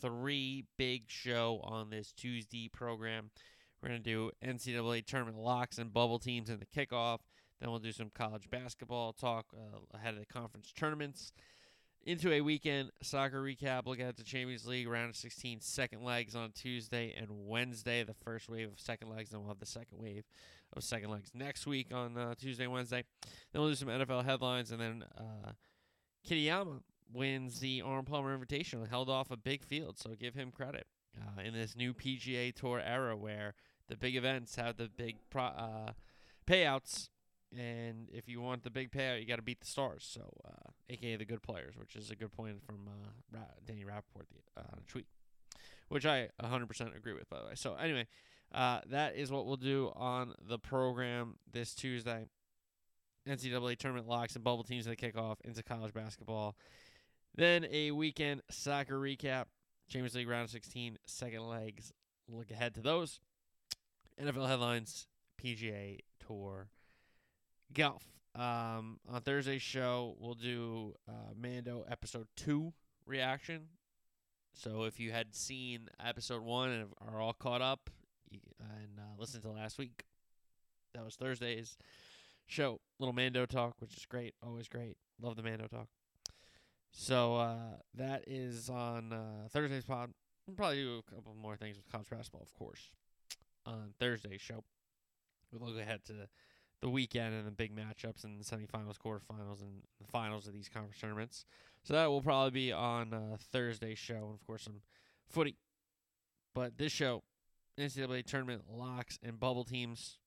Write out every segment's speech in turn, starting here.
3. Big show on this Tuesday program. We're going to do NCAA tournament locks and bubble teams in the kickoff. Then we'll do some college basketball talk uh, ahead of the conference tournaments. Into a weekend soccer recap. Look at the Champions League round of 16 second legs on Tuesday and Wednesday. The first wave of second legs, and we'll have the second wave of second legs next week on uh, Tuesday and Wednesday. Then we'll do some NFL headlines, and then uh, Kitayama wins the Arnold Palmer Invitational, held off a big field, so give him credit uh, in this new PGA Tour era where the big events have the big pro- uh, payouts and if you want the big payout, you got to beat the stars. So, uh, aka the good players, which is a good point from uh, Ra- Danny Rapaport the, uh, on a tweet, which I 100% agree with, by the way. So, anyway, uh, that is what we'll do on the program this Tuesday. NCAA tournament locks and bubble teams at the kickoff into college basketball. Then a weekend soccer recap. Champions League round 16, second legs. Look ahead to those. NFL headlines, PGA Tour golf. Um, on Thursday's show, we'll do uh, Mando episode two reaction. So if you had seen episode one and are all caught up and uh, listened to last week, that was Thursday's show. Little Mando talk, which is great, always great. Love the Mando talk. So uh, that is on uh, Thursday's pod. We'll probably do a couple more things with college basketball, of course, on Thursday's show. We'll look ahead to the weekend and the big matchups and the semifinals, quarterfinals, and the finals of these conference tournaments. So that will probably be on uh, Thursday's show, and of course some footy. But this show, NCAA tournament locks and bubble teams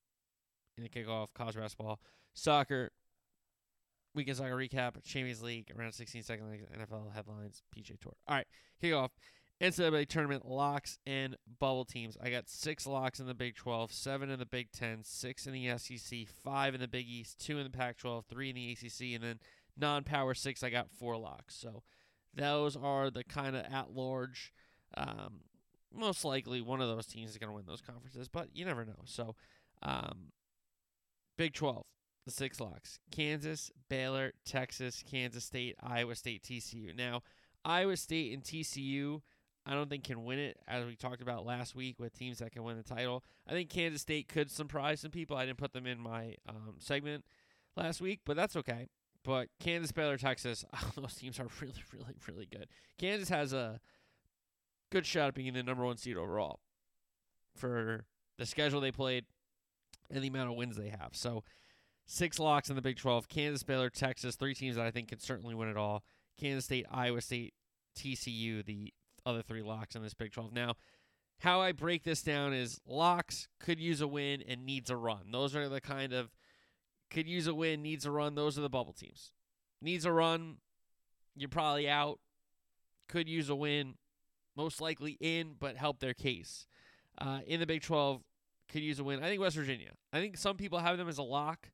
in the kickoff, college basketball, soccer, weekend soccer recap, Champions League, around 16 second legs, NFL headlines, PGA Tour. All right, kick off. NCAA tournament locks and bubble teams. I got six locks in the Big 12, seven in the Big 10, six in the SEC, five in the Big East, two in the Pac 12, three in the ACC, and then non power six, I got four locks. So those are the kind of at large. Um, most likely one of those teams is going to win those conferences, but you never know. So, um, Big 12, the six locks Kansas, Baylor, Texas, Kansas State, Iowa State, TCU. Now, Iowa State and TCU I don't think can win it, as we talked about last week with teams that can win the title. I think Kansas State could surprise some people. I didn't put them in my um, segment last week, but that's okay. But Kansas, Baylor, Texas, those teams are really, really, really good. Kansas has a good shot at being in the number one seed overall for the schedule they played and the amount of wins they have. So six locks in the Big 12. Kansas, Baylor, Texas, three teams that I think can certainly win it all. Kansas State, Iowa State, TCU, the other three locks in this Big 12. Now, how I break this down is locks could use a win and needs a run. Those are the kind of could use a win, needs a run. Those are the bubble teams. Needs a run, you're probably out. Could use a win, most likely in, but help their case. Uh, in the Big 12, could use a win. I think West Virginia. I think some people have them as a lock.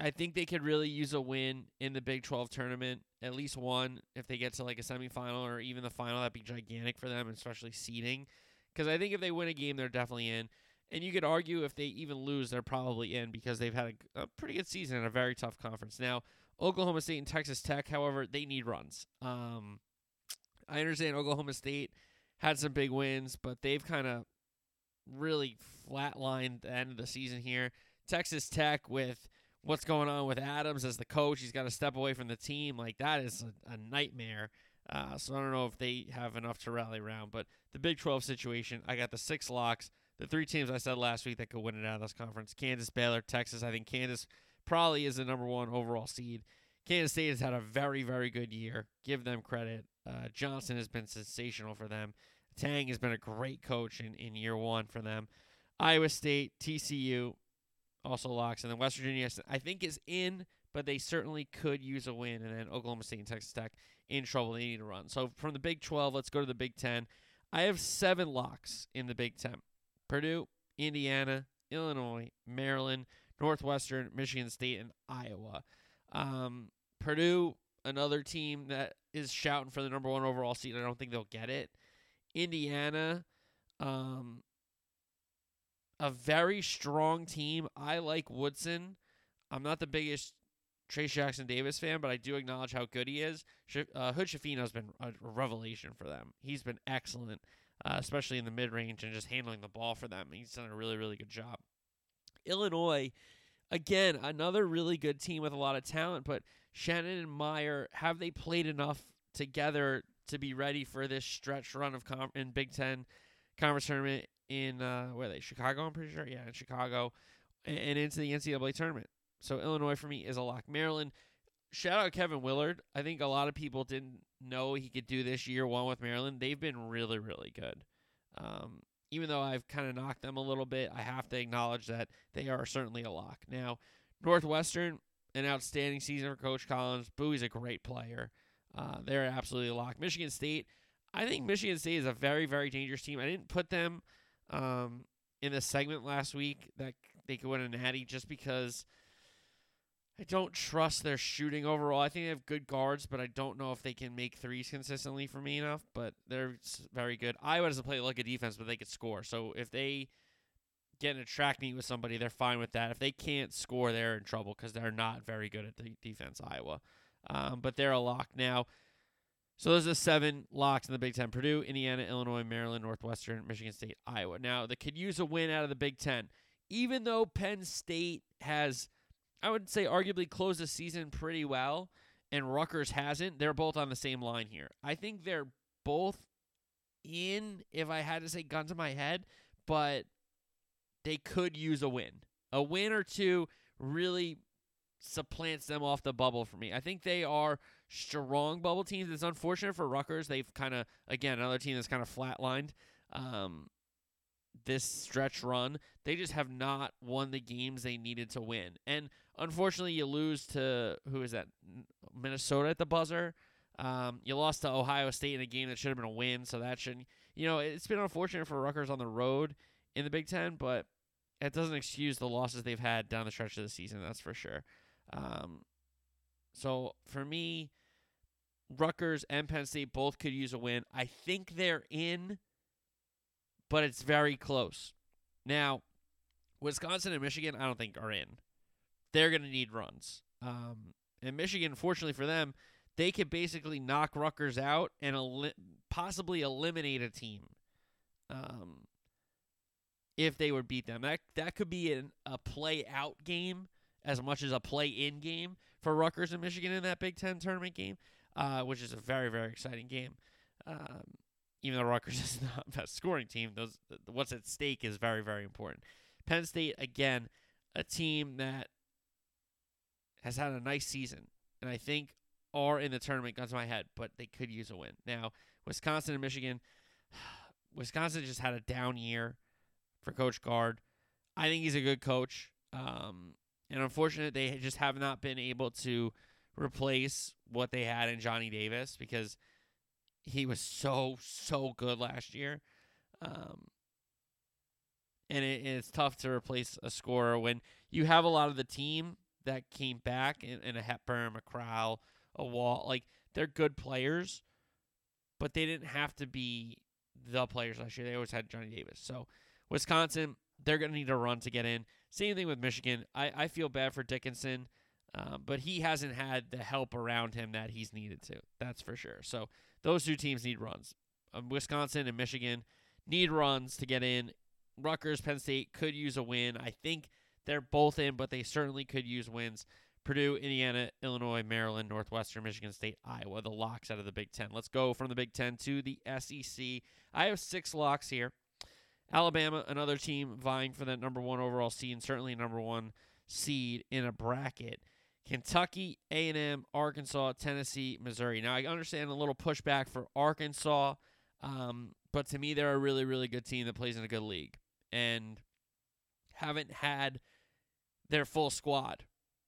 I think they could really use a win in the Big 12 tournament, at least one if they get to like a semifinal or even the final. That'd be gigantic for them, especially seeding. Because I think if they win a game, they're definitely in. And you could argue if they even lose, they're probably in because they've had a, a pretty good season in a very tough conference. Now, Oklahoma State and Texas Tech, however, they need runs. Um, I understand Oklahoma State had some big wins, but they've kind of really flatlined the end of the season here. Texas Tech with what's going on with Adams as the coach. He's got to step away from the team. Like that is a, a nightmare. Uh, so I don't know if they have enough to rally around. But the Big 12 situation, I got the six locks. The three teams I said last week that could win it out of this conference: Kansas, Baylor, Texas. I think Kansas probably is the number one overall seed. Kansas State has had a very, very good year. Give them credit. Uh, Johnson has been sensational for them. Tang has been a great coach in, in year one for them. Iowa State, TCU, also locks. And then West Virginia, I think, is in, but they certainly could use a win. And then Oklahoma State and Texas Tech in trouble. They need to run. So from the Big 12, let's go to the Big 10. I have seven locks in the Big Ten Purdue, Indiana, Illinois, Maryland, Northwestern, Michigan State, and Iowa. Um, Purdue, another team that is shouting for the number one overall seed. I don't think they'll get it. Indiana, um, a very strong team. I like Woodson. I'm not the biggest Trayce Jackson Davis fan, but I do acknowledge how good he is. Uh, Hood Schifino has been a revelation for them. He's been excellent, uh, especially in the mid range and just handling the ball for them. He's done a really, really good job. Illinois, again, another really good team with a lot of talent, but Shannon and Mayer, have they played enough together to be ready for this stretch run of com- in Big Ten conference tournament in uh, where are they? Chicago, I'm pretty sure. Yeah, in Chicago, and, and into the NCAA tournament. So Illinois for me is a lock. Maryland, shout out Kevin Willard. I think a lot of people didn't know he could do this year one with Maryland. They've been really, really good. Um, even though I've kind of knocked them a little bit, I have to acknowledge that they are certainly a lock. Now, Northwestern, an outstanding season for Coach Collins. Buie's a great player. Uh, they're absolutely a lock. Michigan State, I think Michigan State is a very, very dangerous team. I didn't put them um, in the segment last week that they could win a natty just because I don't trust their shooting overall. I think they have good guards, but I don't know if they can make threes consistently for me enough. But they're very good. Iowa doesn't play like a defense, but they could score. So if they get in a track meet with somebody, they're fine with that. If they can't score, they're in trouble because they're not very good at the defense. Iowa, um, but they're a lock now. So those are the seven locks in the Big Ten: Purdue, Indiana, Illinois, Maryland, Northwestern, Michigan State, Iowa. Now they could use a win out of the Big Ten, even though Penn State has, I would say, arguably closed the season pretty well, and Rutgers hasn't. They're both on the same line here. I think they're both in. If I had to say gun to my head, but they could use a win. A win or two really supplants them off the bubble for me. I think they are strong bubble teams. It's unfortunate for Rutgers. They've kind of again another team that's kind of flatlined. Um, this stretch run, they just have not won the games they needed to win. And unfortunately, you lose to who is that? Minnesota at the buzzer. Um, you lost to Ohio State in a game that should have been a win, so that shouldn't. you know it's been unfortunate for Rutgers on the road in the Big Ten, but it doesn't excuse the losses they've had down the stretch of the season. That's for sure. Um, so for me, Rutgers and Penn State both could use a win. I think they're in, but it's very close. Now, Wisconsin and Michigan, I don't think are in. They're going to need runs. Um, and Michigan, fortunately for them, they could basically knock Rutgers out and el- possibly eliminate a team um, if they would beat them. That that could be an, a play out game as much as a play in game for Rutgers and Michigan in that Big Ten tournament game, uh, which is a very, very exciting game. Um, even though Rutgers is not the best scoring team, those what's at stake is very, very important. Penn State, again, a team that has had a nice season, and I think are in the tournament, guns to my head, but they could use a win. Now, Wisconsin and Michigan, Wisconsin just had a down year for Coach Gard. I think he's a good coach. Um, and unfortunately, they just have not been able to replace what they had in Johnny Davis because he was so so good last year. Um, and it, it's tough to replace a scorer when you have a lot of the team that came back in, in a Hepburn, a Crowl, a Wahl. Like they're good players, but they didn't have to be the players last year. They always had Johnny Davis. So Wisconsin, they're going to need a run to get in. Same thing with Michigan. I, I feel bad for Dickinson, um, but he hasn't had the help around him that he's needed to. That's for sure. So those two teams need runs. Um, Wisconsin and Michigan need runs to get in. Rutgers, Penn State could use a win. I think they're both in, but they certainly could use wins. Purdue, Indiana, Illinois, Maryland, Northwestern, Michigan State, Iowa, the locks out of the Big Ten. Let's go from the Big Ten to the SEC. I have six locks here. Alabama, another team vying for that number one overall seed, and certainly number one seed in a bracket. Kentucky, A&M, Arkansas, Tennessee, Missouri. Now I understand a little pushback for Arkansas, um, but to me they're a really, really good team that plays in a good league and haven't had their full squad.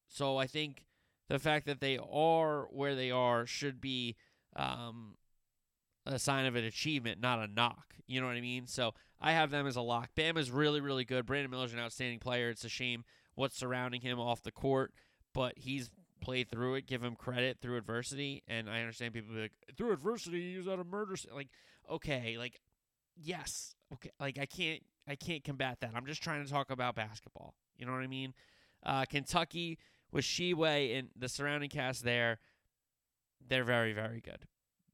So I think the fact that they are where they are should be um, a sign of an achievement, not a knock. You know what I mean? So I have them as a lock. Bam is really, really good. Brandon Miller's an outstanding player. It's a shame what's surrounding him off the court, but he's played through it. Give him credit through adversity. And I understand people be like, through adversity, he was out of murder. Like, okay, like, yes, okay, like I can't, I can't combat that. I'm just trying to talk about basketball. You know what I mean? Uh, Kentucky with Tshiebwe and the surrounding cast there, they're very, very good.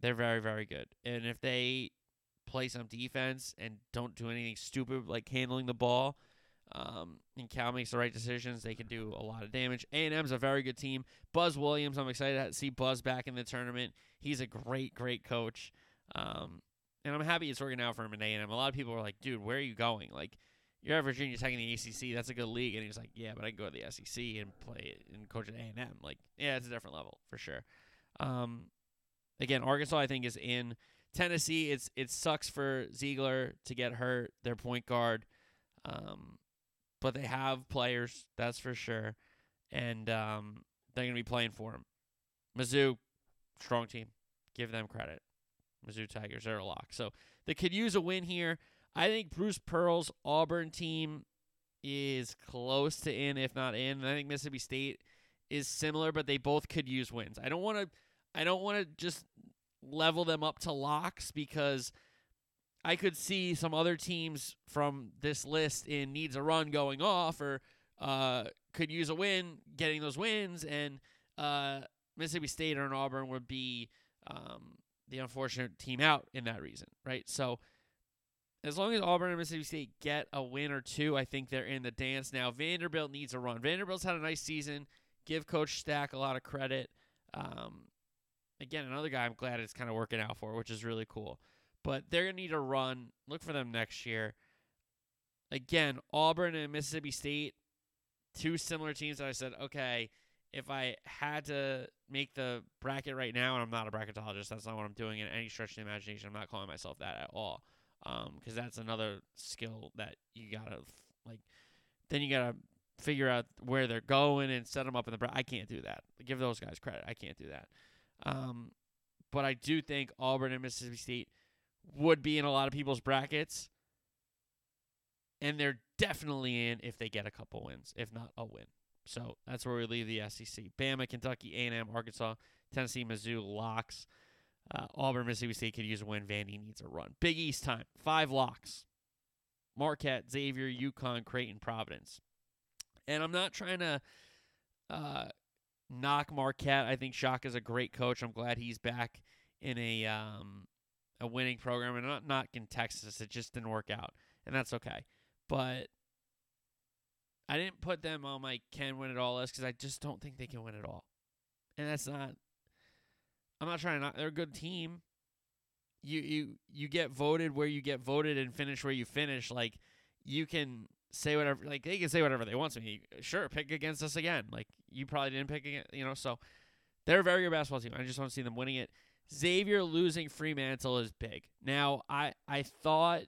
They're very, very good. And if they play some defense and don't do anything stupid like handling the ball, um, and Cal makes the right decisions, they can do a lot of damage. A&M's a very good team. Buzz Williams, I'm excited to see Buzz back in the tournament. He's a great, great coach. Um, and I'm happy it's working out for him in A&M. A lot of people are like, dude, where are you going? Like, you're at Virginia Tech in the ACC. That's a good league. And he's like, yeah, but I can go to the SEC and play and coach at A&M. Like, yeah, it's a different level for sure. Um, again, Arkansas, I think, is in Tennessee. It's it sucks for Zeigler to get hurt, their point guard, um, but they have players, that's for sure, and um, they're gonna be playing for him. Mizzou, strong team, give them credit. Mizzou Tigers are a lock, so they could use a win here. I think Bruce Pearl's Auburn team is close to in, if not in. And I think Mississippi State is similar, but they both could use wins. I don't want to I don't want to just level them up to locks because I could see some other teams from this list in needs a run going off or uh, could use a win, getting those wins, and uh, Mississippi State or Auburn would be um, the unfortunate team out in that reason, right? So as long as Auburn and Mississippi State get a win or two, I think they're in the dance. Now Vanderbilt needs a run. Vanderbilt's had a nice season. Give Coach Stack a lot of credit. Um, again, another guy I'm glad it's kind of working out for, which is really cool. But they're going to need a run. Look for them next year. Again, Auburn and Mississippi State, two similar teams that I said, okay, if I had to make the bracket right now, and I'm not a bracketologist, that's not what I'm doing in any stretch of the imagination. I'm not calling myself that at all. Because um, that's another skill that you got to, like, then you got to figure out where they're going and set them up in the bracket. I can't do that. Give those guys credit. I can't do that. Um, but I do think Auburn and Mississippi State would be in a lot of people's brackets. And they're definitely in if they get a couple wins, if not a win. So that's where we leave the SEC. Bama, Kentucky, A&M, Arkansas, Tennessee, Mizzou, locks. Uh, Auburn, Mississippi State could use a win. Vandy needs a run. Big East time. Five locks. Marquette, Xavier, UConn, Creighton, Providence. And I'm not trying to uh, knock Marquette. I think Shock is a great coach. I'm glad he's back in a um, a winning program. And not not in Texas. It just didn't work out, and that's okay. But I didn't put them on my can win it all list because I just don't think they can win it all, and that's not. I'm not trying to. Not, they're a good team. You you you get voted where you get voted and finish where you finish. Like you can say whatever like they can say whatever they want to me. Sure, pick against us again. Like you probably didn't pick against you know, so they're a very good basketball team. I just want to see them winning it. Xavier losing Freemantle is big. Now I I thought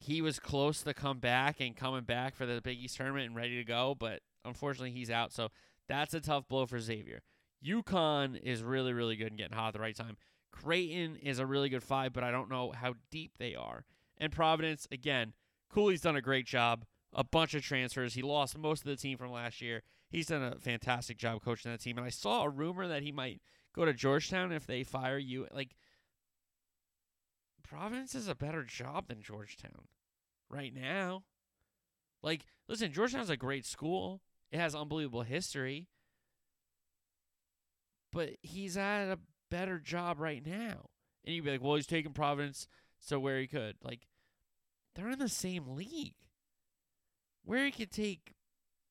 he was close to come back and coming back for the Big East tournament and ready to go, but unfortunately he's out. So that's a tough blow for Xavier. UConn is really, really good and getting hot at the right time. Creighton is a really good five, but I don't know how deep they are. And Providence, again, Cooley's done a great job. A bunch of transfers. He lost most of the team from last year. He's done a fantastic job coaching that team. And I saw a rumor that he might go to Georgetown if they fire you. Like, Providence is a better job than Georgetown right now. Like, listen, Georgetown's a great school. It has unbelievable history. But he's at a better job right now. And you'd be like, well, he's taking Providence so where he could. Like, they're in the same league. Where he could take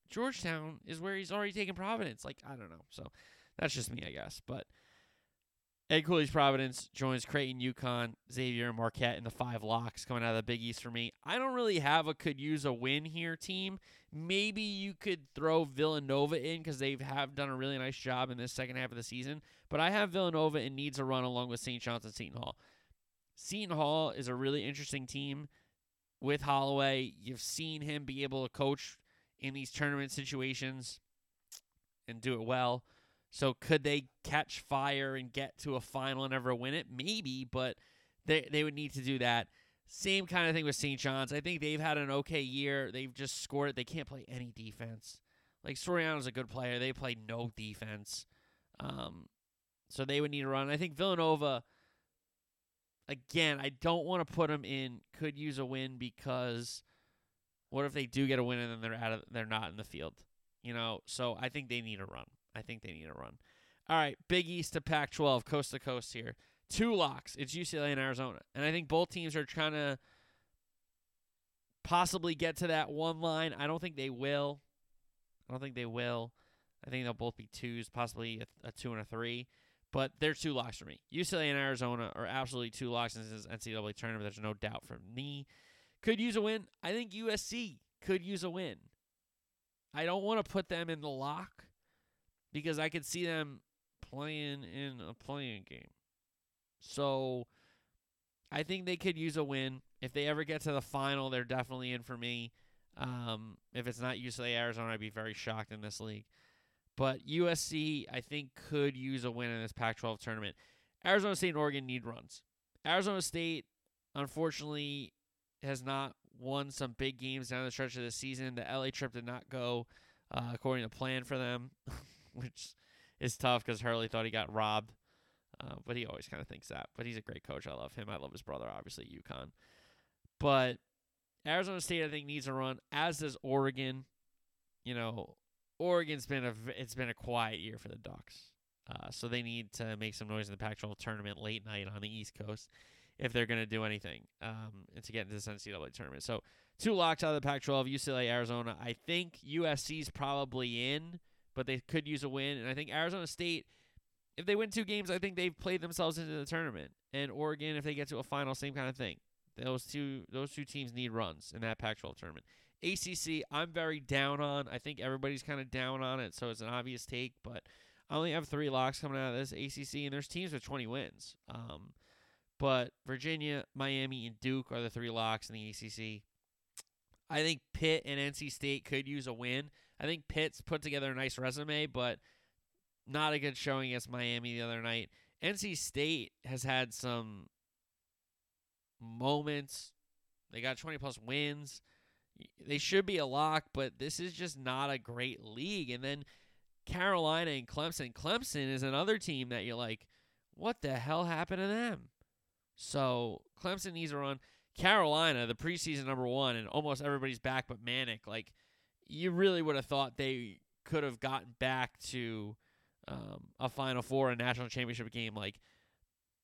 Georgetown is where he's already taken Providence. Like, I don't know. So that's just me, I guess. But Ed Cooley's Providence joins Creighton, UConn, Xavier, and Marquette in the five locks coming out of the Big East for me. I don't really have a could use a win here team. Maybe you could throw Villanova in because they have done a really nice job in this second half of the season. But I have Villanova and needs a run along with St. John's and Seton Hall. Seton Hall is a really interesting team with Holloway. You've seen him be able to coach in these tournament situations and do it well. So could they catch fire and get to a final and ever win it? Maybe, but they they would need to do that. Same kind of thing with St. John's. I think they've had an okay year. They've just scored. They can't play any defense. Like Soriano's a good player. They play no defense. Um, so they would need to run. I think Villanova again, I don't want to put them in could use a win because what if they do get a win and then they're out of they're not in the field? You know, so I think they need a run. I think they need a run. All right, Big East to Pac 12, coast to coast here. Two locks. It's UCLA and Arizona. And I think both teams are trying to possibly get to that one line. I don't think they will. I don't think they will. I think they'll both be twos, possibly a, a two and a three. But they're two locks for me. UCLA and Arizona are absolutely two locks in this NCAA tournament. There's no doubt for me. Could use a win. I think USC could use a win. I don't want to put them in the lock because I could see them playing in a playing game. So I think they could use a win. If they ever get to the final, they're definitely in for me. Um, if it's not UCLA Arizona, I'd be very shocked in this league. But USC, I think, could use a win in this Pac 12 tournament. Arizona State and Oregon need runs. Arizona State, unfortunately, has not won some big games down the stretch of the season. The LA trip did not go uh, according to plan for them, which is tough because Hurley thought he got robbed. Uh, but he always kind of thinks that. But he's a great coach. I love him. I love his brother, obviously, UConn. But Arizona State, I think, needs a run, as does Oregon. You know, Oregon's been a it's been a quiet year for the Ducks, uh, so they need to make some noise in the Pac-12 tournament late night on the East Coast if they're going to do anything um, to get into this NCAA tournament. So two locks out of the Pac-12: UCLA, Arizona. I think USC's probably in, but they could use a win, and I think Arizona State. If they win two games, I think they've played themselves into the tournament. And Oregon, if they get to a final, same kind of thing. Those two those two teams need runs in that Pac-12 tournament. ACC, I'm very down on. I think everybody's kind of down on it, so it's an obvious take. But I only have three locks coming out of this ACC, and there's teams with 20 wins. Um, but Virginia, Miami, and Duke are the three locks in the ACC. I think Pitt and NC State could use a win. I think Pitt's put together a nice resume, but not a good showing against Miami the other night. NC State has had some moments. They got 20 plus wins they should be a lock, but this is just not a great league. And then Carolina and Clemson. Clemson is another team that you're like, what the hell happened to them? So Clemson needs a run. Carolina, the preseason number one, and almost everybody's back but Manek. Like, you really would have thought they could have gotten back to um, a Final Four, a national championship game. Like,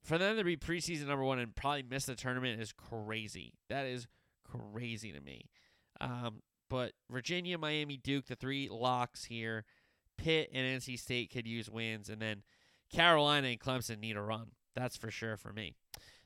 for them to be preseason number one and probably miss the tournament is crazy. That is crazy to me. Um, but Virginia, Miami, Duke, the three locks here. Pitt and NC State could use wins, and then Carolina and Clemson need a run. That's for sure for me.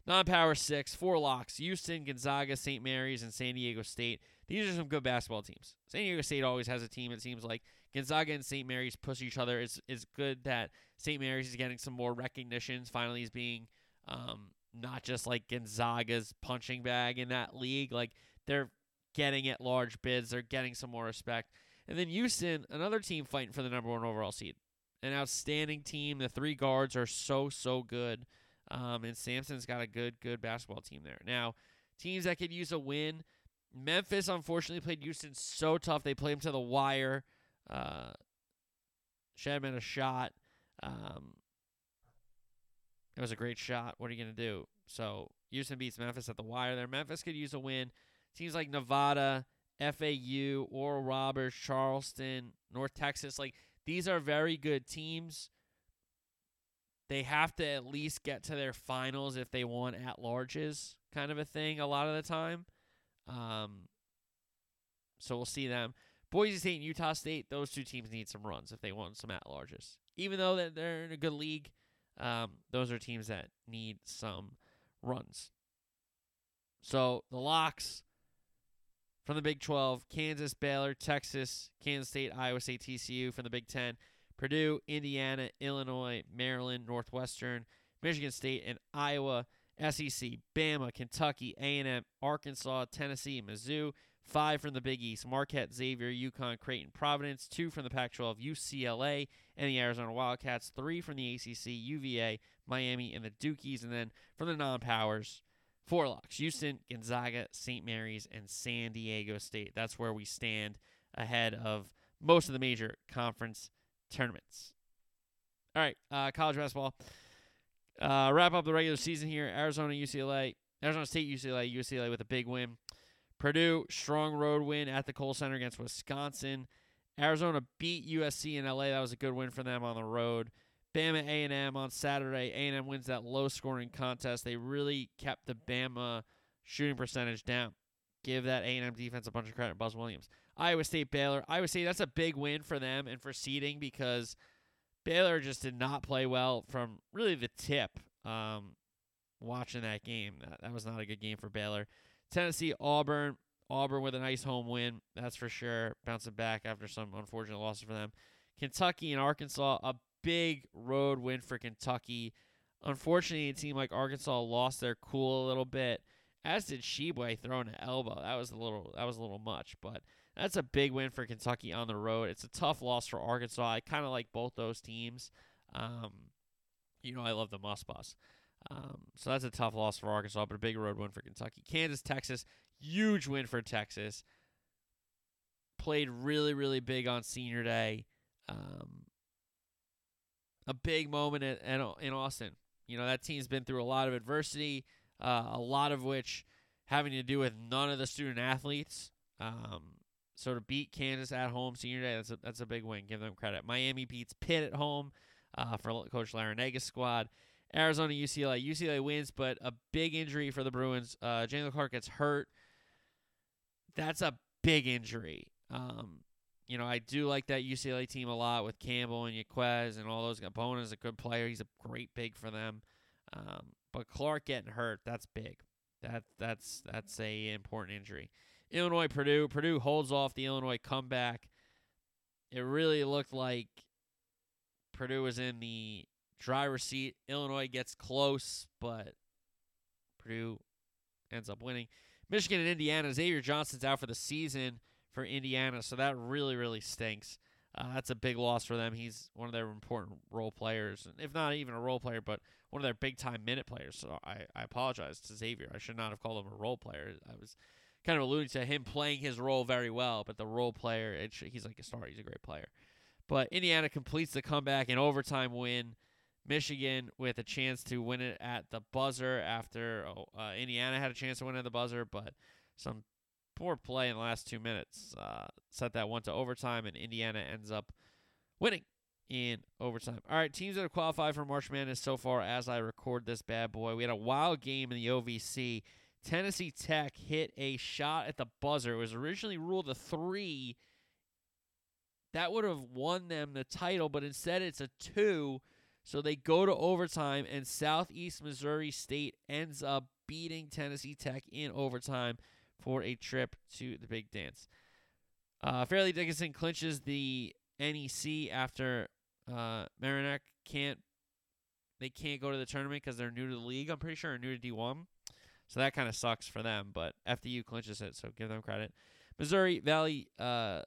Non-power six, four locks: Houston, Gonzaga, St. Mary's, and San Diego State. These are some good basketball teams. San Diego State always has a team. It seems like Gonzaga and St. Mary's push each other. It's it's good that St. Mary's is getting some more recognitions. Finally, is being um, not just like Gonzaga's punching bag in that league. Like they're getting at large bids. They're getting some more respect. And then Houston, another team fighting for the number one overall seed. An outstanding team. The three guards are so, so good. Um, and Sampson's got a good, good basketball team there. Now, teams that could use a win. Memphis, unfortunately, played Houston so tough. They played him to the wire. Uh, Shedman a shot. Um, it was a great shot. What are you going to do? So Houston beats Memphis at the wire there. Memphis could use a win. Teams like Nevada, FAU, Oral Roberts, Charleston, North Texas, like these are very good teams. They have to at least get to their finals if they want at larges, kind of a thing, a lot of the time. Um, so we'll see them. Boise State and Utah State, those two teams need some runs if they want some at larges. Even though that they're in a good league, um, those are teams that need some runs. So the locks from the Big 12, Kansas, Baylor, Texas, Kansas State, Iowa State, TCU from the Big 10, Purdue, Indiana, Illinois, Maryland, Northwestern, Michigan State, and Iowa, SEC, Bama, Kentucky, A&M, Arkansas, Tennessee, Mizzou, Five from the Big East Marquette, Xavier, UConn, Creighton, Providence. Two from the Pac 12 UCLA and the Arizona Wildcats. Three from the ACC UVA, Miami, and the Dukies. And then from the non powers, four locks Houston, Gonzaga, St. Mary's, and San Diego State. That's where we stand ahead of most of the major conference tournaments. All right, uh, college basketball. Uh, wrap up the regular season here. Arizona, UCLA, Arizona State, UCLA, UCLA with a big win. Purdue, strong road win at the Kohl Center against Wisconsin. Arizona beat USC in LA. That was a good win for them on the road. Bama A&M on Saturday. A&M wins that low-scoring contest. They really kept the Bama shooting percentage down. Give that A&M defense a bunch of credit. Buzz Williams. Iowa State, Baylor. Iowa State, that's a big win for them and for seeding because Baylor just did not play well from really the tip. Um, watching that game, that, that was not a good game for Baylor. Tennessee, Auburn. Auburn with a nice home win, that's for sure. Bouncing back after some unfortunate losses for them. Kentucky and Arkansas, a big road win for Kentucky. Unfortunately, it seemed like Arkansas lost their cool a little bit, as did Tshiebwe throwing an elbow. That was a little that was a little much, but that's a big win for Kentucky on the road. It's a tough loss for Arkansas. I kind of like both those teams. Um, you know, I love the Muss Bus. Um, so that's a tough loss for Arkansas, but a big road win for Kentucky. Kansas, Texas, huge win for Texas. Played really, really big on Senior Day. Um, a big moment at, in Austin. You know, that team's been through a lot of adversity, uh, a lot of which having to do with none of the student athletes. Um, so to beat Kansas at home Senior Day, that's a, that's a big win. Give them credit. Miami beats Pitt at home uh, for Coach Larrañaga's squad. Arizona, UCLA. UCLA wins, but a big injury for the Bruins. Uh, Jaylen Clark gets hurt. That's a big injury. Um, you know, I do like that UCLA team a lot with Campbell and Jaquez and all those. Bona's a good player. He's a great big for them. Um, but Clark getting hurt, that's big. That that's that's a important injury. Illinois, Purdue. Purdue holds off the Illinois comeback. It really looked like Purdue was in the driver's seat. Illinois gets close, but Purdue ends up winning. Michigan and Indiana. Xavier Johnson's out for the season for Indiana, so that really, really stinks. Uh, that's a big loss for them. He's one of their important role players, if not even a role player, but one of their big time minute players. So I, I apologize to Xavier. I should not have called him a role player. I was kind of alluding to him playing his role very well, but the role player, it, he's like a star. He's a great player. But Indiana completes the comeback in overtime win. Michigan with a chance to win it at the buzzer after oh, uh, Indiana had a chance to win at the buzzer, but some poor play in the last two minutes uh, set that one to overtime, and Indiana ends up winning in overtime. All right, teams that have qualified for March Madness so far as I record this bad boy. We had a wild game in the OVC. Tennessee Tech hit a shot at the buzzer. It was originally ruled a three. That would have won them the title, but instead it's a two. So they go to overtime, and Southeast Missouri State ends up beating Tennessee Tech in overtime for a trip to the big dance. Uh, Fairleigh Dickinson clinches the NEC after uh, Merrimack can't they can't go to the tournament because they're new to the league. I'm pretty sure are new to D1, so that kind of sucks for them. But FDU clinches it, so give them credit. Missouri Valley uh,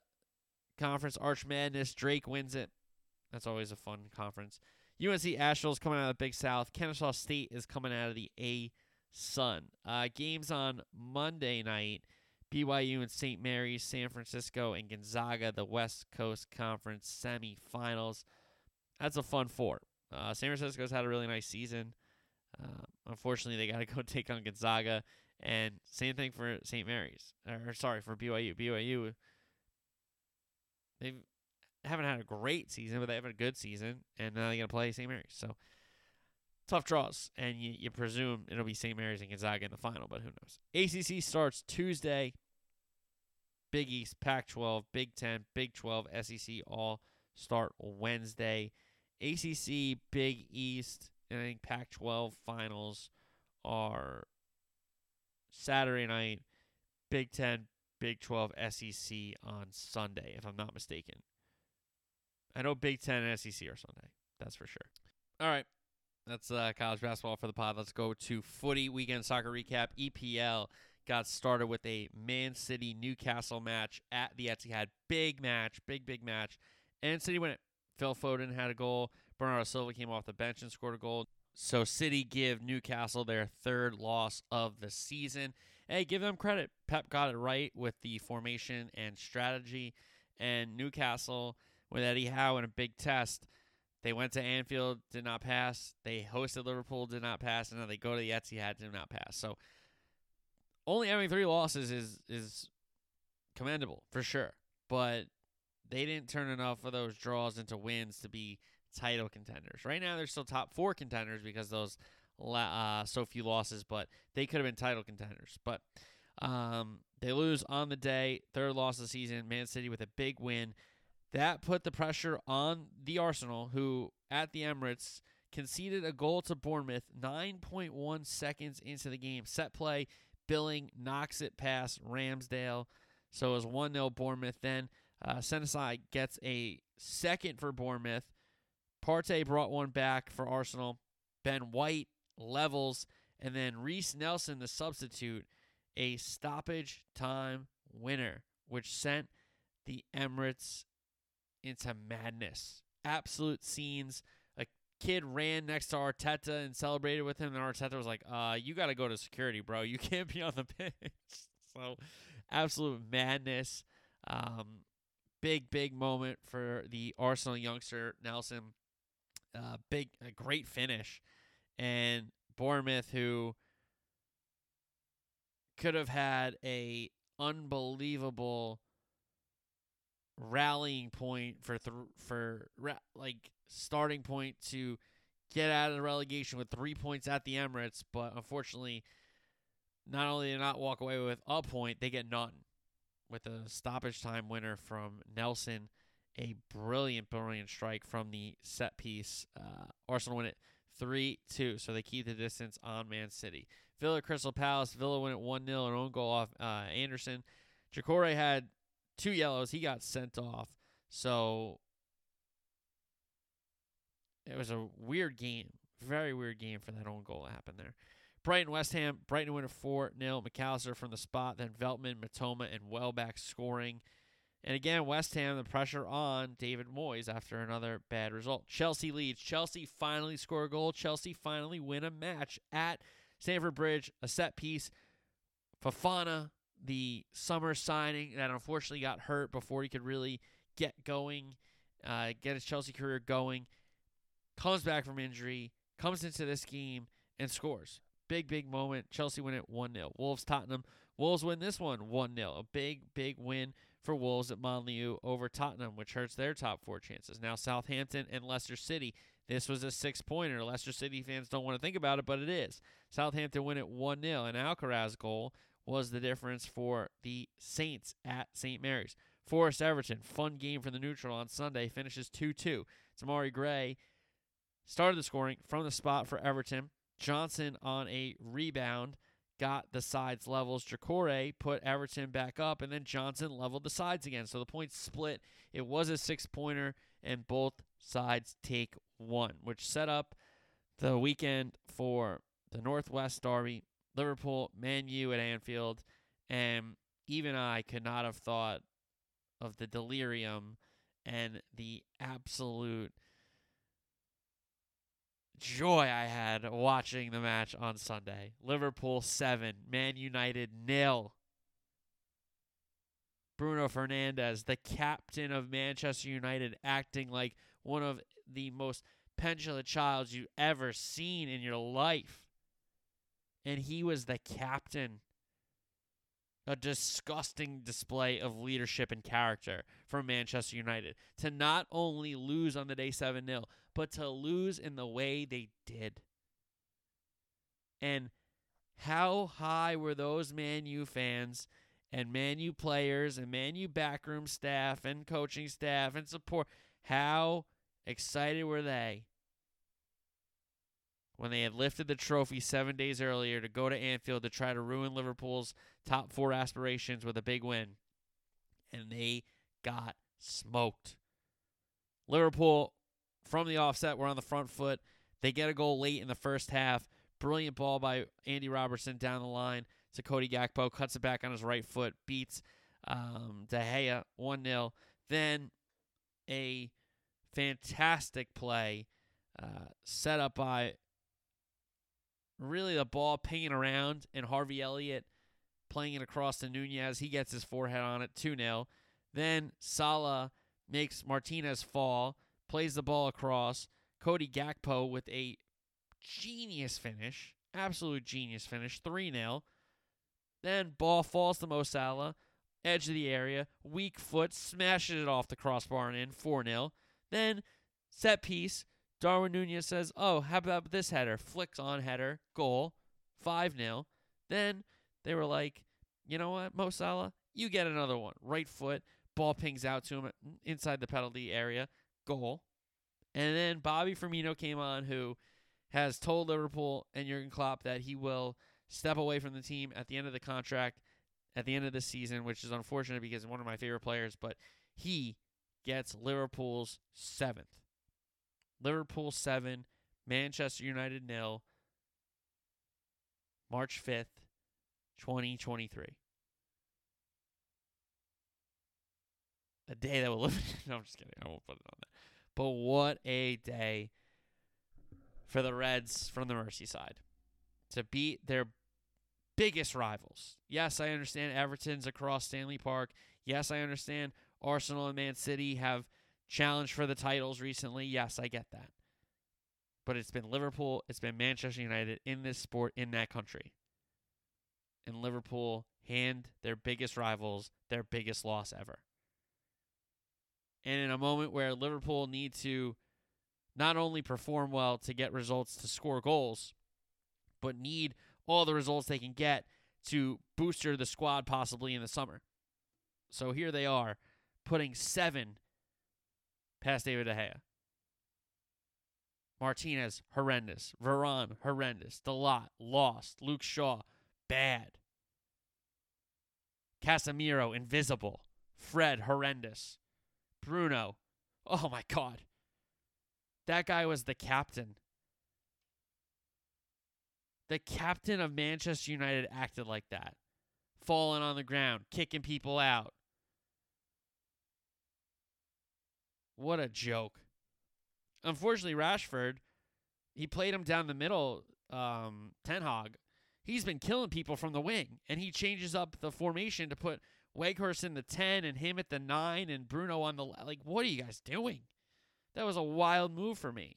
Conference Arch Madness. Drake wins it. That's always a fun conference. UNC Asheville's coming out of the Big South. Kennesaw State is coming out of the A Sun. Uh, games on Monday night. BYU and St. Mary's, San Francisco and Gonzaga, the West Coast Conference semifinals. That's a fun four. Uh, San Francisco's had a really nice season. Uh, unfortunately, they got to go take on Gonzaga, and same thing for St. Mary's. Or sorry for BYU. BYU, they've haven't had a great season, but they have a good season, and now they're gonna play St. Mary's. So tough draws, and you, you presume it'll be St. Mary's and Gonzaga in the final, but who knows? ACC starts Tuesday. Big East, Pac-12, Big Ten, Big 12, SEC all start Wednesday. ACC, Big East, and I think Pac-12 finals are Saturday night. Big Ten, Big 12, SEC on Sunday, if I'm not mistaken. I know Big Ten and SEC are Sunday. That's for sure. All right. That's uh, college basketball for the pod. Let's go to footy weekend soccer recap. EPL got started with a Man City Newcastle match at the Etihad. Big match, big big match. And City win it. Phil Foden had a goal. Bernardo Silva came off the bench and scored a goal. So City give Newcastle their third loss of the season. Hey, give them credit. Pep got it right with the formation and strategy. And Newcastle, with Eddie Howe in a big test, they went to Anfield, did not pass. They hosted Liverpool, did not pass, and now they go to the Etihad, did not pass. So only having three losses is is commendable for sure, but they didn't turn enough of those draws into wins to be title contenders. Right now, they're still top four contenders because those uh, so few losses, but they could have been title contenders. But um, they lose on the day, third loss of the season. Man City with a big win. That put the pressure on the Arsenal, who at the Emirates conceded a goal to Bournemouth 9.1 seconds into the game. Set play, Billing knocks it past Ramsdale. So it was 1 0 Bournemouth. Then uh, Senesi gets a second for Bournemouth. Partey brought one back for Arsenal. Ben White levels. And then Reiss Nelson, the substitute, a stoppage time winner, which sent the Emirates into madness. Absolute scenes. A kid ran next to Arteta and celebrated with him, and Arteta was like, "Uh, you got to go to security, bro. You can't be on the pitch." so, absolute madness. Um, big, big moment for the Arsenal youngster Nelson. Uh, big, a great finish, and Bournemouth, who could have had a unbelievable rallying point for th- for ra- like starting point to get out of the relegation with three points at the Emirates, but unfortunately, not only did not walk away with a point, they get none with a stoppage time winner from Nelson. A brilliant, brilliant strike from the set piece. Uh, Arsenal win it 3 2, so they keep the distance on Man City. Villa Crystal Palace. Villa win it 1 0, an own goal off uh, Andersen. Doucouré had two yellows. He got sent off. So it was a weird game. Very weird game for that own goal that happened there. Brighton West Ham. Brighton win a 4 0. Mac Allister from the spot. Then Veltman, Mitoma, and Welbeck scoring. And again, West Ham, the pressure on David Moyes after another bad result. Chelsea Leeds. Chelsea finally score a goal. Chelsea finally win a match at Stamford Bridge. A set piece. Fofana, the summer signing that unfortunately got hurt before he could really get going, uh, get his Chelsea career going, comes back from injury, comes into this game, and scores. Big, big moment. Chelsea win it 1 0. Wolves, Tottenham. Wolves win this one 1 0. A big, big win for Wolves at Molineux over Tottenham, which hurts their top four chances. Now, Southampton and Leicester City. This was a six pointer. Leicester City fans don't want to think about it, but it is. Southampton win it 1 0. and Alcaraz goal was the difference for the Saints at St. Mary's. Forest Everton, fun game for the neutral on Sunday, finishes 2 2. Demarai Gray started the scoring from the spot for Everton. Johnson on a rebound got the sides levels. Doucouré put Everton back up, and then Johnson leveled the sides again. So the points split. It was a six pointer, and both sides take one, which set up the weekend for the Northwest Derby, Liverpool, Man U at Anfield, and even I could not have thought of the delirium and the absolute joy I had watching the match on Sunday. Liverpool 7, Man United nil. Bruno Fernandes, the captain of Manchester United, acting like one of the most petulant childs you've ever seen in your life. And he was the captain. A disgusting display of leadership and character from Manchester United. To not only lose on the day 7 0, but to lose in the way they did. And how high were those Man U fans and Man U players and Man U backroom staff and coaching staff and support? How excited were they when they had lifted the trophy seven days earlier to go to Anfield to try to ruin Liverpool's top four aspirations with a big win? And they got smoked. Liverpool from the offset we're on the front foot. They get a goal late in the first half. Brilliant ball by Andy Robertson down the line. to Cody Gakpo, cuts it back on his right foot, beats um, De Gea 1 0. Then a fantastic play uh, set up by really the ball pinging around and Harvey Elliott playing it across to Nunez. He gets his forehead on it 2 0. Then Salah makes Martinez fall, plays the ball across. Cody Gakpo with a genius finish, absolute genius finish, 3 0. Then ball falls to Mo Salah, edge of the area, weak foot, smashes it off the crossbar and in, 4 0. Then set piece, Darwin Nunez says, Oh, how about this header? Flicks on header, goal, 5 0. Then they were like, You know what, Mo Salah? You get another one. Right foot, ball pings out to him inside the penalty area, goal. And then Bobby Firmino came on, who has told Liverpool and Jurgen Klopp that he will step away from the team at the end of the contract, at the end of the season, which is unfortunate because one of my favorite players, but he gets Liverpool's seventh. Liverpool seven, Manchester United nil, March 5th, 2023. A day that will live. no, I'm just kidding. I won't put it on there. But what a day for the Reds from the Merseyside to beat their biggest rivals. Yes, I understand Everton's across Stanley Park. Yes, I understand Arsenal and Man City have challenged for the titles recently. Yes, I get that. But it's been Liverpool, it's been Manchester United in this sport in that country. And Liverpool hand their biggest rivals their biggest loss ever. And in a moment where Liverpool need to not only perform well to get results to score goals, but need all the results they can get to booster the squad possibly in the summer. So here they are, putting seven past David De Gea. Martinez, horrendous. Varane, horrendous. Dalot, lost. Luke Shaw, bad. Casemiro, invisible. Fred, horrendous. Bruno, oh my God. That guy was the captain. The captain of Manchester United acted like that. Falling on the ground, kicking people out. What a joke. Unfortunately, Rashford, he played him down the middle, um, Ten Hag. He's been killing people from the wing, and he changes up the formation to put Weghorst in the 10 and him at the 9 and Bruno on the like what are you guys doing? That was a wild move for me.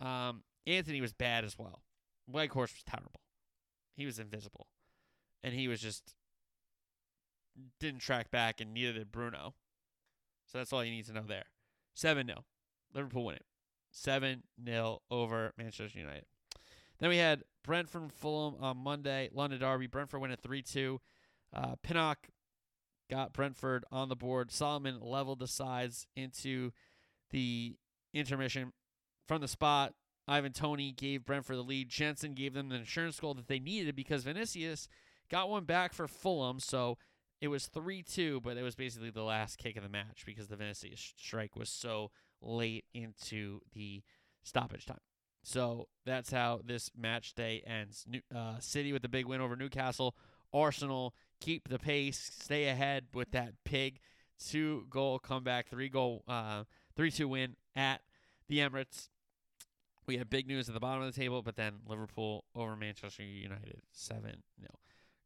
Um, Antony was bad as well. Weghorst was terrible. He was invisible. And he was just didn't track back and neither did Bruno. So that's all you need to know there. 7 0. Liverpool win it. 7 0 over Manchester United. Then we had Brentford Fulham on Monday, London Derby. Brentford win it 3 2. Uh, Pinnock got Brentford on the board. Solomon leveled the sides into the intermission from the spot. Ivan Tony gave Brentford the lead. Jensen gave them the insurance goal that they needed because Vinicius got one back for Fulham. So it was 3 2, but it was basically the last kick of the match because the Vinicius strike was so late into the stoppage time. So that's how this match day ends. New, uh, City with the big win over Newcastle. Arsenal keep the pace, stay ahead with that big two goal comeback, three goal, uh, three two win at the Emirates. We had big news at the bottom of the table, but then Liverpool over Manchester United, seven 0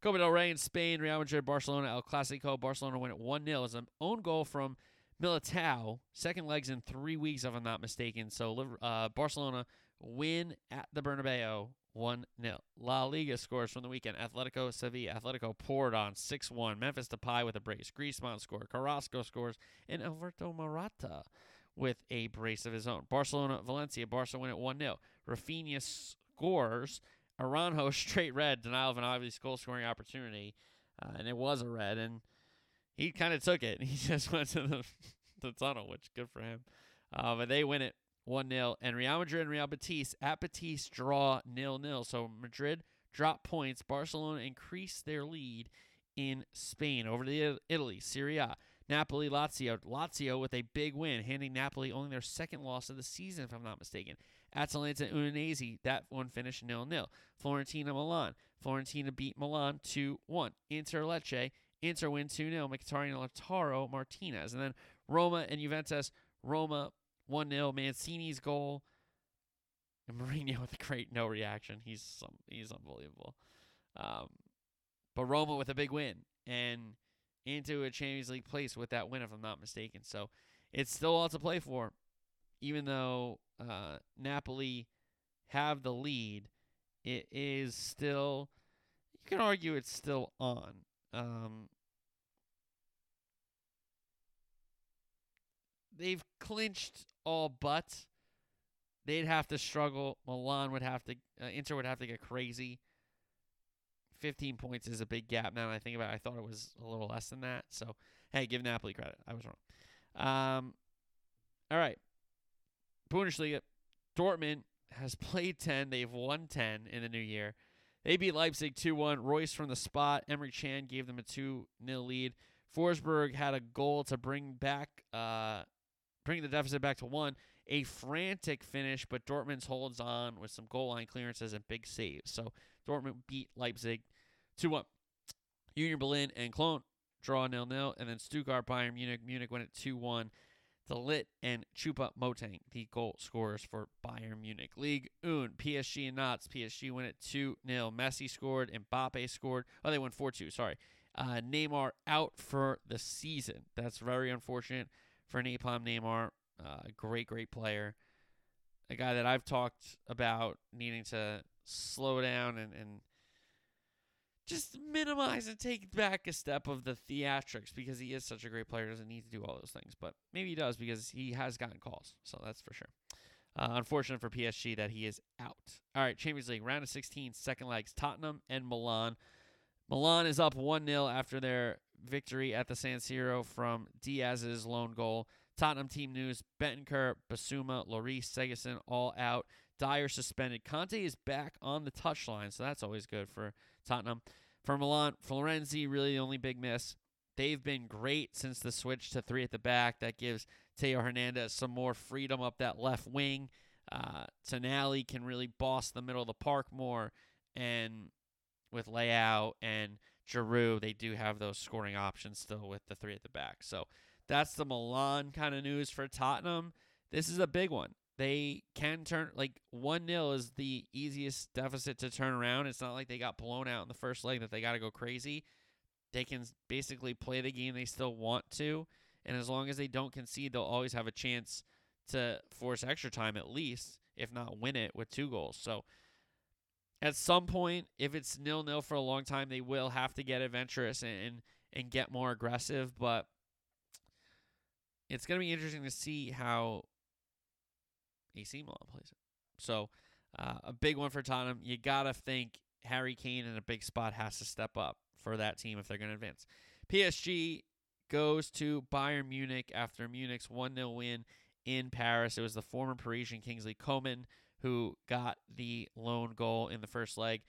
Copa del Rey in Spain, Real Madrid, Barcelona, El Clasico. Barcelona win it one 0 It's an own goal from Militao, second legs in three weeks, if I'm not mistaken. So uh, Barcelona win at the Bernabeu 1 0. La Liga scores from the weekend. Atletico Sevilla. Atletico poured on 6 1. Memphis Depay with a brace. Griezmann scored. Carrasco scores. And Alberto Morata with a brace of his own. Barcelona Valencia. Barca win at 1 0. Raphinha scores. Araujo straight red. Denial of an obvious goal scoring opportunity. Uh, and it was a red. And he kind of took it. He just went to the, the tunnel, which good for him. Uh, but they win it 1 0. And Real Madrid and Real Betis at Betis draw 0 0. So Madrid drop points. Barcelona increase their lead in Spain over to Italy. Serie A. Napoli, Lazio. Lazio with a big win, handing Napoli only their second loss of the season, if I'm not mistaken. Atalanta, Udinese. That one finished nil nil. Florentina, Milan. Florentina beat Milan 2 1. Inter Lecce. Inter win 2 0. Mkhitaryan, Lautaro, Martinez. And then Roma and Juventus. Roma 1 0. Mancini's goal. And Mourinho with a great no reaction. He's some, he's unbelievable. Um, but Roma with a big win and into a Champions League place with that win, if I'm not mistaken. So it's still all to play for, even though uh, Napoli have the lead. It is still, you can argue it's still on. Um, they've clinched all but. They'd have to struggle. Milan would have to, uh, Inter would have to get crazy. 15 points is a big gap now I think about it. I thought it was a little less than that. So, hey, give Napoli credit. I was wrong. Um, all right. Bundesliga. Dortmund has played 10. They've won 10 in the new year. They beat Leipzig 2 1. Reus from the spot. Emre Can gave them a 2 0 lead. Forsberg had a goal to bring back, uh, bring the deficit back to one. A frantic finish, but Dortmund holds on with some goal line clearances and big saves. So Dortmund beat Leipzig 2 1. Union Berlin and Cologne draw 0 0. And then Stuttgart, Bayern Munich. Munich win it 2 1. De Ligt and Chupa Motang the goal scorers for Bayern Munich. League Un, PSG and Nantes. PSG win it 2 0. Messi scored, Mbappe scored. Oh, they won 4 2, sorry. Uh, Neymar out for the season. That's very unfortunate for Napalm Neymar. Uh, great, great player. A guy that I've talked about needing to slow down and, and just minimize and take back a step of the theatrics because he is such a great player. Doesn't need to do all those things, but maybe he does because he has gotten calls. So that's for sure. Uh, unfortunate for PSG that he is out. All right, Champions League round of 16, second legs Tottenham and Milan. Milan is up 1 0 after their victory at the San Siro from Diaz's lone goal. Tottenham team news Bentancur, Bissouma, Lloris, Sessegnon all out. Dier suspended. Conte is back on the touchline, so that's always good for Tottenham. For Milan, Florenzi really the only big miss. They've been great since the switch to three at the back. That gives Theo Hernandez some more freedom up that left wing. Uh, Tonali can really boss the middle of the park more, and with Leao and Giroud, they do have those scoring options still with the three at the back. So that's the Milan kind of news for Tottenham. This is a big one they can turn like 1 0 is the easiest deficit to turn around. It's not like they got blown out in the first leg that they got to go crazy. They can basically play the game they still want to. And as long as they don't concede, they'll always have a chance to force extra time at least, if not win it with two goals. So at some point, if it's nil nil for a long time, they will have to get adventurous and, and, get more aggressive. But it's going to be interesting to see how AC Milan plays it. So uh, a big one for Tottenham. You gotta think Harry Kane in a big spot has to step up for that team if they're going to advance. PSG goes to Bayern Munich after Munich's 1 0 win in Paris. It was the former Parisian Kingsley Coman who got the lone goal in the first leg.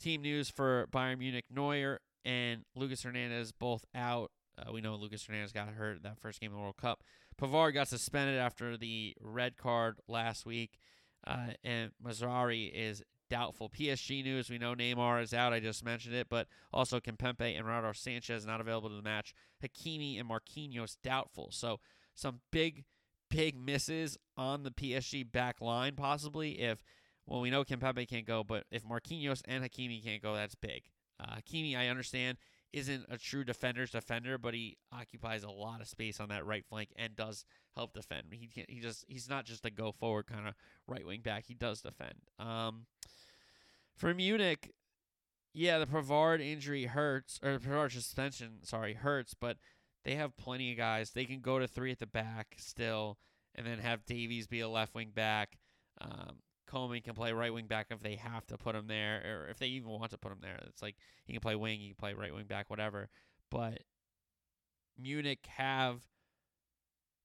Team news for Bayern Munich Neuer and Lucas Hernandez both out. Uh, we know Lucas Hernandez got hurt that first game of the World Cup. Pavard got suspended after the red card last week, uh, and Mazraoui is doubtful. PSG news: We know Neymar is out. I just mentioned it, but also Kimpembe and Renato Sanches not available to the match. Hakimi and Marquinhos doubtful. So some big, big misses on the PSG back line possibly. If well, we know Kimpembe can't go, but if Marquinhos and Hakimi can't go, that's big. Uh, Hakimi, I understand isn't a true defender's defender, but he occupies a lot of space on that right flank and does help defend. He he just he's not just a go forward kind of right wing back. He does defend. Um, for Munich, yeah, the Pavard injury hurts or the Pavard suspension, sorry, hurts, but they have plenty of guys. They can go to three at the back still, and then have Davies be a left wing back. Um, Coman can play right wing back if they have to put him there, or if they even want to put him there. It's like he can play wing, he can play right wing back, whatever. But Munich have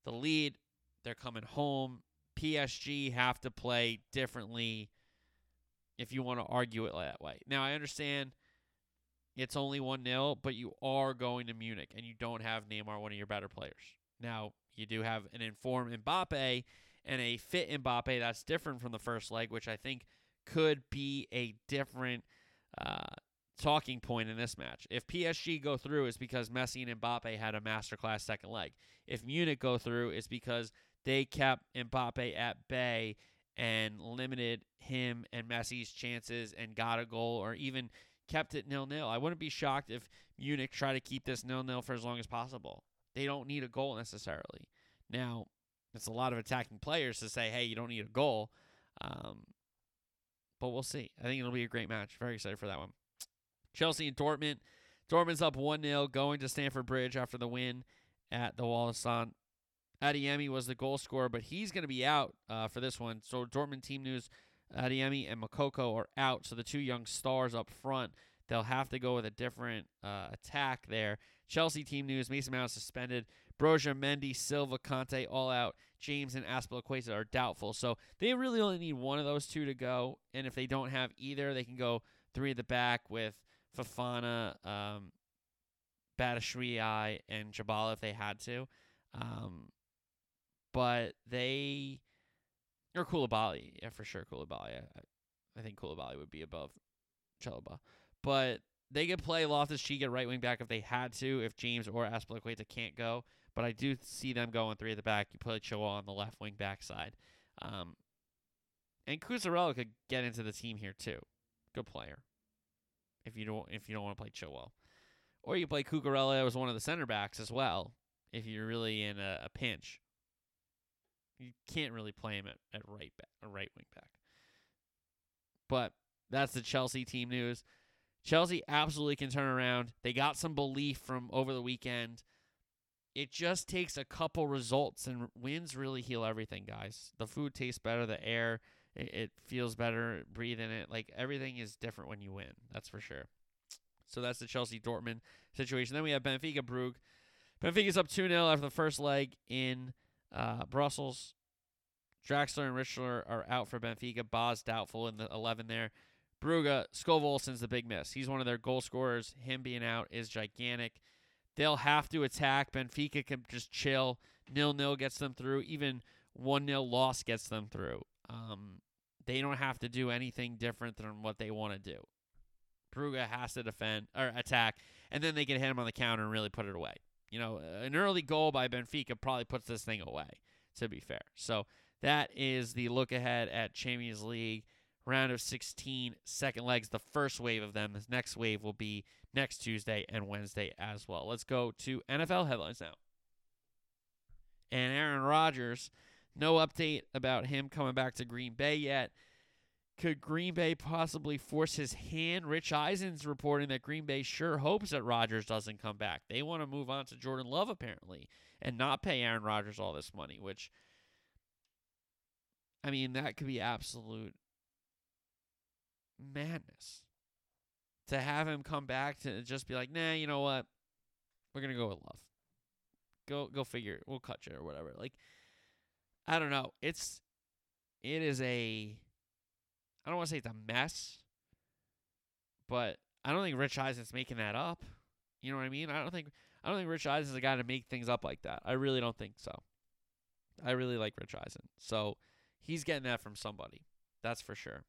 the lead. They're coming home. PSG have to play differently if you want to argue it that way. Now, I understand It's only 1 0, but you are going to Munich and you don't have Neymar, one of your better players. Now, you do have an informed Mbappe and a fit Mbappe that's different from the first leg, which I think could be a different uh, talking point in this match. If PSG go through, it's because Messi and Mbappe had a masterclass second leg. If Munich go through, it's because they kept Mbappe at bay and limited him and Messi's chances and got a goal or even kept it nil nil. I wouldn't be shocked if Munich try to keep this nil nil for as long as possible. They don't need a goal necessarily. Now, it's a lot of attacking players to say, hey, you don't need a goal. Um, but we'll see. I think it'll be a great match. Very excited for that one. Chelsea and Dortmund. Dortmund's up 1 0 going to Stamford Bridge after the win at the Wallison. Adeyemi was the goal scorer, but he's going to be out uh, for this one. So Dortmund team news: Adeyemi and Moukoko are out. So the two young stars up front, they'll have to go with a different uh, attack there. Chelsea team news: Mason Mount suspended. Broja, Mendy, Silva, Kanté all out. James and Azpilicueta are doubtful. So they really only need one of those two to go. And if they don't have either, they can go three at the back with Fofana, um, and Jabala if they had to. Um, but they or Koulibaly, yeah, for sure. Koulibaly, I, I think Koulibaly would be above Chalobah, but they could play Loftus Cheek at right wing back if they had to. If James or Azpilicueta can't go, but I do see them going three at the back. You put Chilwell on the left wing back side, um, and Cucurella could get into the team here too. Good player. If you don't, if you don't want to play Chilwell, or you play Cucurella as one of the center backs as well. If you're really in a, a pinch, you can't really play him at, at right back, a right wing back. But that's the Chelsea team news. Chelsea absolutely can turn around. They got some belief from over the weekend. It just takes a couple results, and wins really heal everything, guys. The food tastes better, the air, it, feels better breathing it. Like everything is different when you win. That's for sure. So that's the Chelsea Dortmund situation. Then we have Benfica Brugge. Benfica's up 2 0 after the first leg in uh, Brussels. Draxler and Richler are out for Benfica. Boz doubtful in the 11 there. Brugge, Skov Olsen's the big miss. He's one of their goal scorers. Him being out is gigantic. They'll have to attack. Benfica can just chill. Nil nil gets them through. Even 1 0 loss gets them through. Um, they don't have to do anything different than what they want to do. Brugge has to defend or attack, and then they can hit him on the counter and really put it away. You know, an early goal by Benfica probably puts this thing away, to be fair. So that is the look ahead at Champions League round of 16 second legs. The first wave of them. This next wave will be next Tuesday and Wednesday as well. Let's go to NFL headlines now. And Aaron Rodgers, no update about him coming back to Green Bay yet. Could Green Bay possibly force his hand? Rich Eisen's reporting that Green Bay sure hopes that Rodgers doesn't come back. They want to move on to Jordan Love apparently and not pay Aaron Rodgers all this money, which I mean, that could be absolute madness. To have him come back to just be like, nah, you know what? We're gonna go with Love. Go go figure. We'll cut you or whatever. Like, I don't know. It's it is a I don't want to say it's a mess, but I don't think Rich Eisen's making that up. You know what I mean? I don't think I don't think Rich Eisen's a guy to make things up like that. I really don't think so. I really like Rich Eisen. So he's getting that from somebody. That's for sure.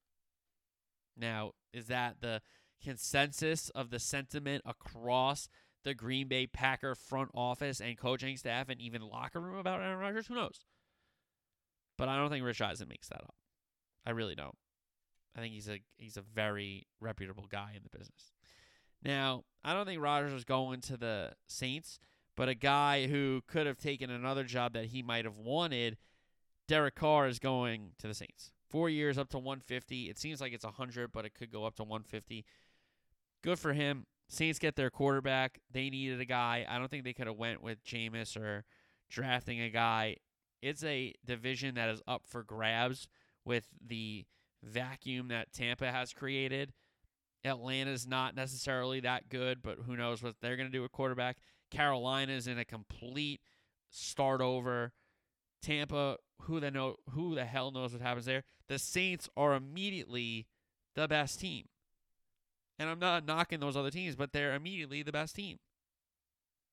Now, is that the consensus of the sentiment across the Green Bay Packer front office and coaching staff and even locker room about Aaron Rodgers? Who knows? But I don't think Rich Eisen makes that up. I really don't. I think he's a he's a very reputable guy in the business. Now, I don't think Rodgers was going to the Saints, but a guy who could have taken another job that he might have wanted, Derek Carr is going to the Saints. Four years up to 150. It seems like it's 100, but it could go up to 150. Good for him. Saints get their quarterback. They needed a guy. I don't think they could have went with Jameis or drafting a guy. It's a division that is up for grabs with the vacuum that Tampa has created. Atlanta's not necessarily that good, but who knows what they're going to do with quarterback. Carolina's in a complete start over. Tampa, who the know who the hell knows what happens there. The Saints are immediately the best team. And I'm not knocking those other teams, but they're immediately the best team.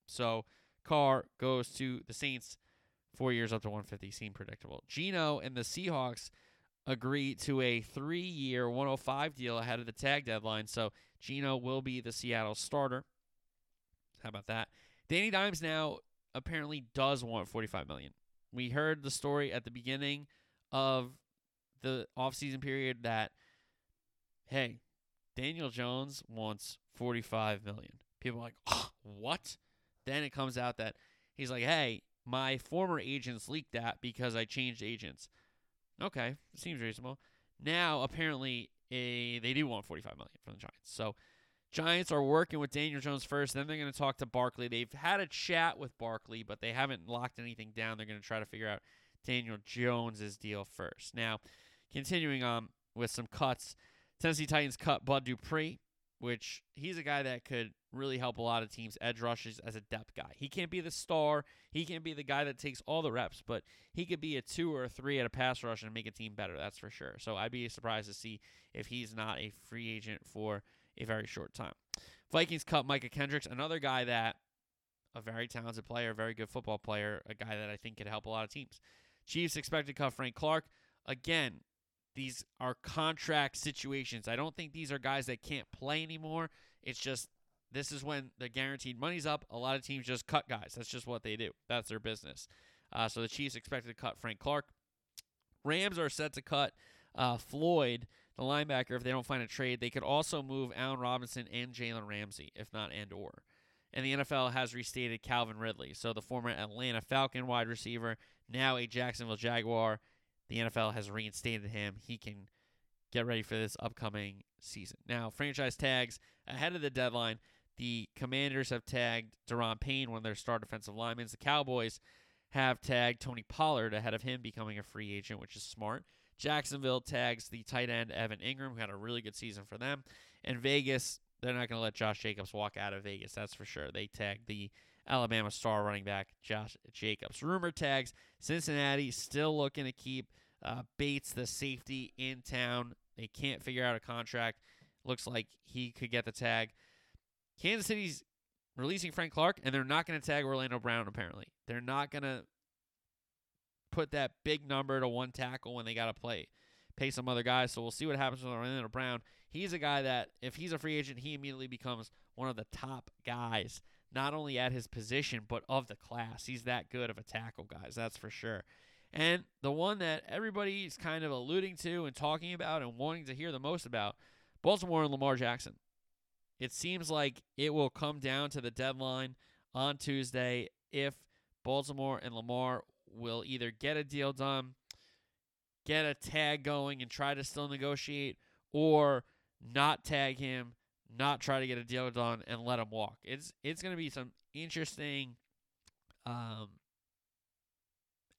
So Carr goes to the Saints, four years up to 150. Seem predictable. Geno and the Seahawks agree to a three year 105 deal ahead of the tag deadline. So Geno will be the Seattle starter. How about that? Danny Dimes now apparently does want 45 million. We heard the story at the beginning of the offseason period that hey, Daniel Jones wants 45 million. People are like, oh, "What?" Then it comes out that he's like, "Hey, my former agents leaked that because I changed agents." Okay, seems reasonable. Now apparently a, they do want 45 million from the Giants. So Giants are working with Daniel Jones first. Then they're going to talk to Barkley. They've had a chat with Barkley, but they haven't locked anything down. They're going to try to figure out Daniel Jones's deal first. Now, continuing on with some cuts, Tennessee Titans cut Bud Dupree, which he's a guy that could really help a lot of teams edge rushes as a depth guy. He can't be the star. He can't be the guy that takes all the reps, but he could be a two or a three at a pass rush and make a team better. That's for sure. So I'd be surprised to see if he's not a free agent for a very short time. Vikings cut Micah Kendricks, another guy that a very talented player, very good football player, a guy that I think could help a lot of teams. Chiefs expected cut Frank Clark. Again, these are contract situations. I don't think these are guys that can't play anymore. It's just this is when the guaranteed money's up. A lot of teams just cut guys. That's just what they do. That's their business. Uh, so the Chiefs expected to cut Frank Clark. Rams are set to cut uh, Floyd, the linebacker, if they don't find a trade. They could also move Allen Robinson and Jalen Ramsey, if not and or. And the NFL has restated Calvin Ridley. So the former Atlanta Falcon wide receiver, now a Jacksonville Jaguar. The NFL has reinstated him. He can get ready for this upcoming season. Now, franchise tags ahead of the deadline. The Commanders have tagged Daron Payne, one of their star defensive linemen. The Cowboys have tagged Tony Pollard ahead of him becoming a free agent, which is smart. Jacksonville tags the tight end Evan Engram, who had a really good season for them. And Vegas, they're not going to let Josh Jacobs walk out of Vegas, that's for sure. They tagged the Alabama star running back Josh Jacobs. Rumor tags Cincinnati still looking to keep uh, Bates, the safety, in town. They can't figure out a contract. Looks like he could get the tag. Kansas City's releasing Frank Clark, and they're not going to tag Orlando Brown, apparently. They're not going to put that big number to one tackle when they got to play. Pay some other guys. So we'll see what happens with Orlando Brown. He's a guy that, if he's a free agent, he immediately becomes one of the top guys, not only at his position, but of the class. He's that good of a tackle, guys. That's for sure. And the one that everybody's kind of alluding to and talking about and wanting to hear the most about Baltimore and Lamar Jackson. It seems like it will come down to the deadline on Tuesday if Baltimore and Lamar will either get a deal done, get a tag going, and try to still negotiate, or not tag him, not try to get a deal done, and let him walk. It's it's going to be some interesting um,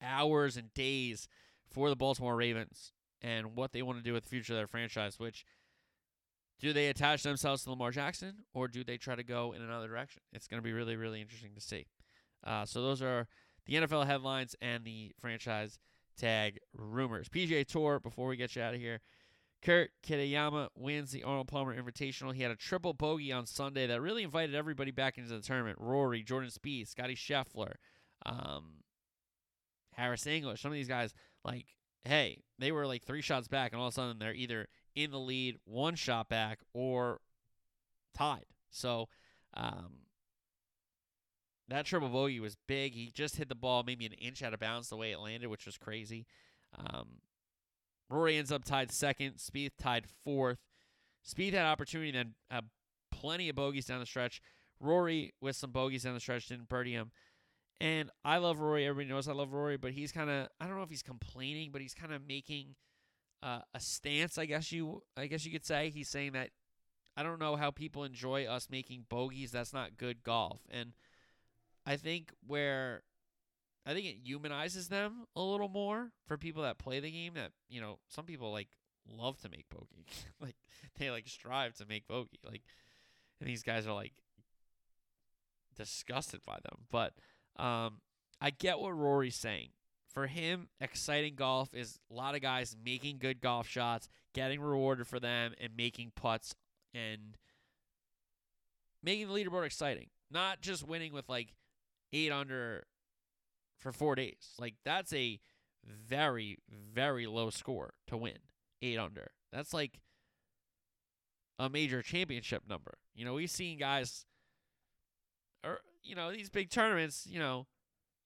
hours and days for the Baltimore Ravens and what they want to do with the future of their franchise, which – do they attach themselves to Lamar Jackson or do they try to go in another direction? It's going to be really, really interesting to see. Uh, so those are the NFL headlines and the franchise tag rumors. PGA Tour, before we get you out of here, Kurt Kitayama wins the Arnold Palmer Invitational. He had a triple bogey on Sunday that really invited everybody back into the tournament. Rory, Jordan Spieth, Scotty Scheffler, um, Harris English. Some of these guys, like, hey, they were like three shots back, and all of a sudden they're either – in the lead, one shot back, or tied. So um, that triple bogey was big. He just hit the ball maybe an inch out of bounds the way it landed, which was crazy. Um, Rory ends up tied second. Spieth tied fourth. Spieth had opportunity, then had plenty of bogeys down the stretch. Rory with some bogeys down the stretch didn't birdie him. And I love Rory. Everybody knows I love Rory, but he's kind of I don't know if he's complaining, but he's kind of making – uh, a stance, I guess you I guess you could say. He's saying that I don't know how people enjoy us making bogeys. That's not good golf. And I think where I think it humanizes them a little more for people that play the game that, you know, some people like love to make bogey. like they like strive to make bogey. Like and these guys are like disgusted by them. But um I get what Rory's saying for him, exciting golf is a lot of guys making good golf shots, getting rewarded for them, and making putts and making the leaderboard exciting, not just winning with like eight under for four days. Like that's a very, very low score to win eight under. That's like a major championship number. You know, we've seen guys, or, you know, these big tournaments, you know,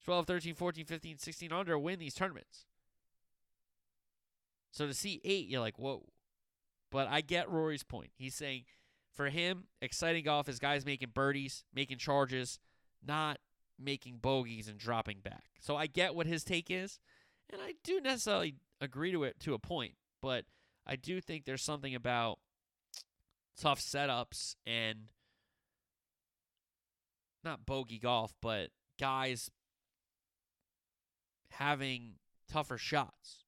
12, 13, 14, 15, 16 under win these tournaments. So to see eight, you're like, whoa. But I get Rory's point. He's saying for him, exciting golf is guys making birdies, making charges, not making bogeys and dropping back. So I get what his take is, and I do necessarily agree to it to a point, but I do think there's something about tough setups and not bogey golf, but guys having tougher shots.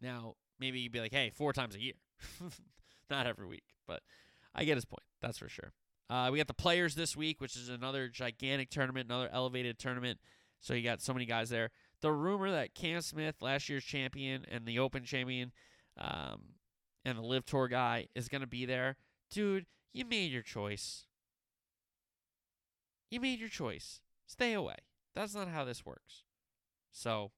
Now, maybe you'd be like, hey, four times a year. not every week, but I get his point. That's for sure. Uh, we got the players this week, which is another gigantic tournament, another elevated tournament. So you got so many guys there. The rumor that Cam Smith, last year's champion and the Open champion, um, and the LIV Tour guy is going to be there. Dude, you made your choice. You made your choice. Stay away. That's not how this works. So,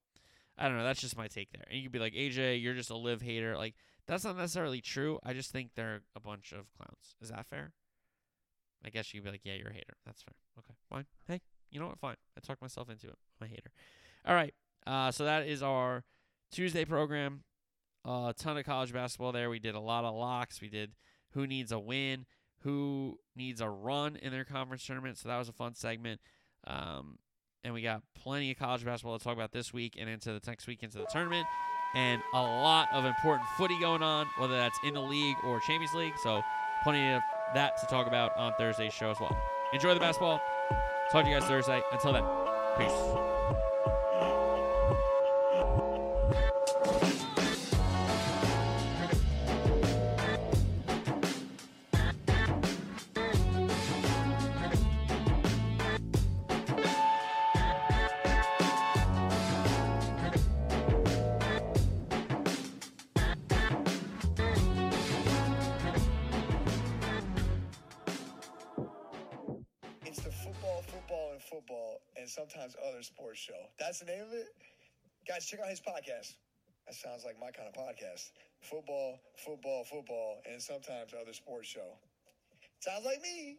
I don't know. That's just my take there. And you could be like, AJ, you're just a LIV hater. Like, that's not necessarily true. I just think they're a bunch of clowns. Is that fair? I guess you'd be like, yeah, you're a hater. That's fine. Okay, fine. Hey, you know what? Fine. I talked myself into it. I'm a hater. All right. Uh, so that is our Tuesday program. Uh, a ton of college basketball there. We did a lot of locks. We did who needs a win, who needs a run in their conference tournament. So that was a fun segment. Um, and we got plenty of college basketball to talk about this week and into the next week into the tournament. And a lot of important footy going on, whether that's in the league or Champions League. So plenty of that to talk about on Thursday's show as well. Enjoy the basketball. Talk to you guys Thursday. Until then, peace. Football, and sometimes other sports show. Sounds like me.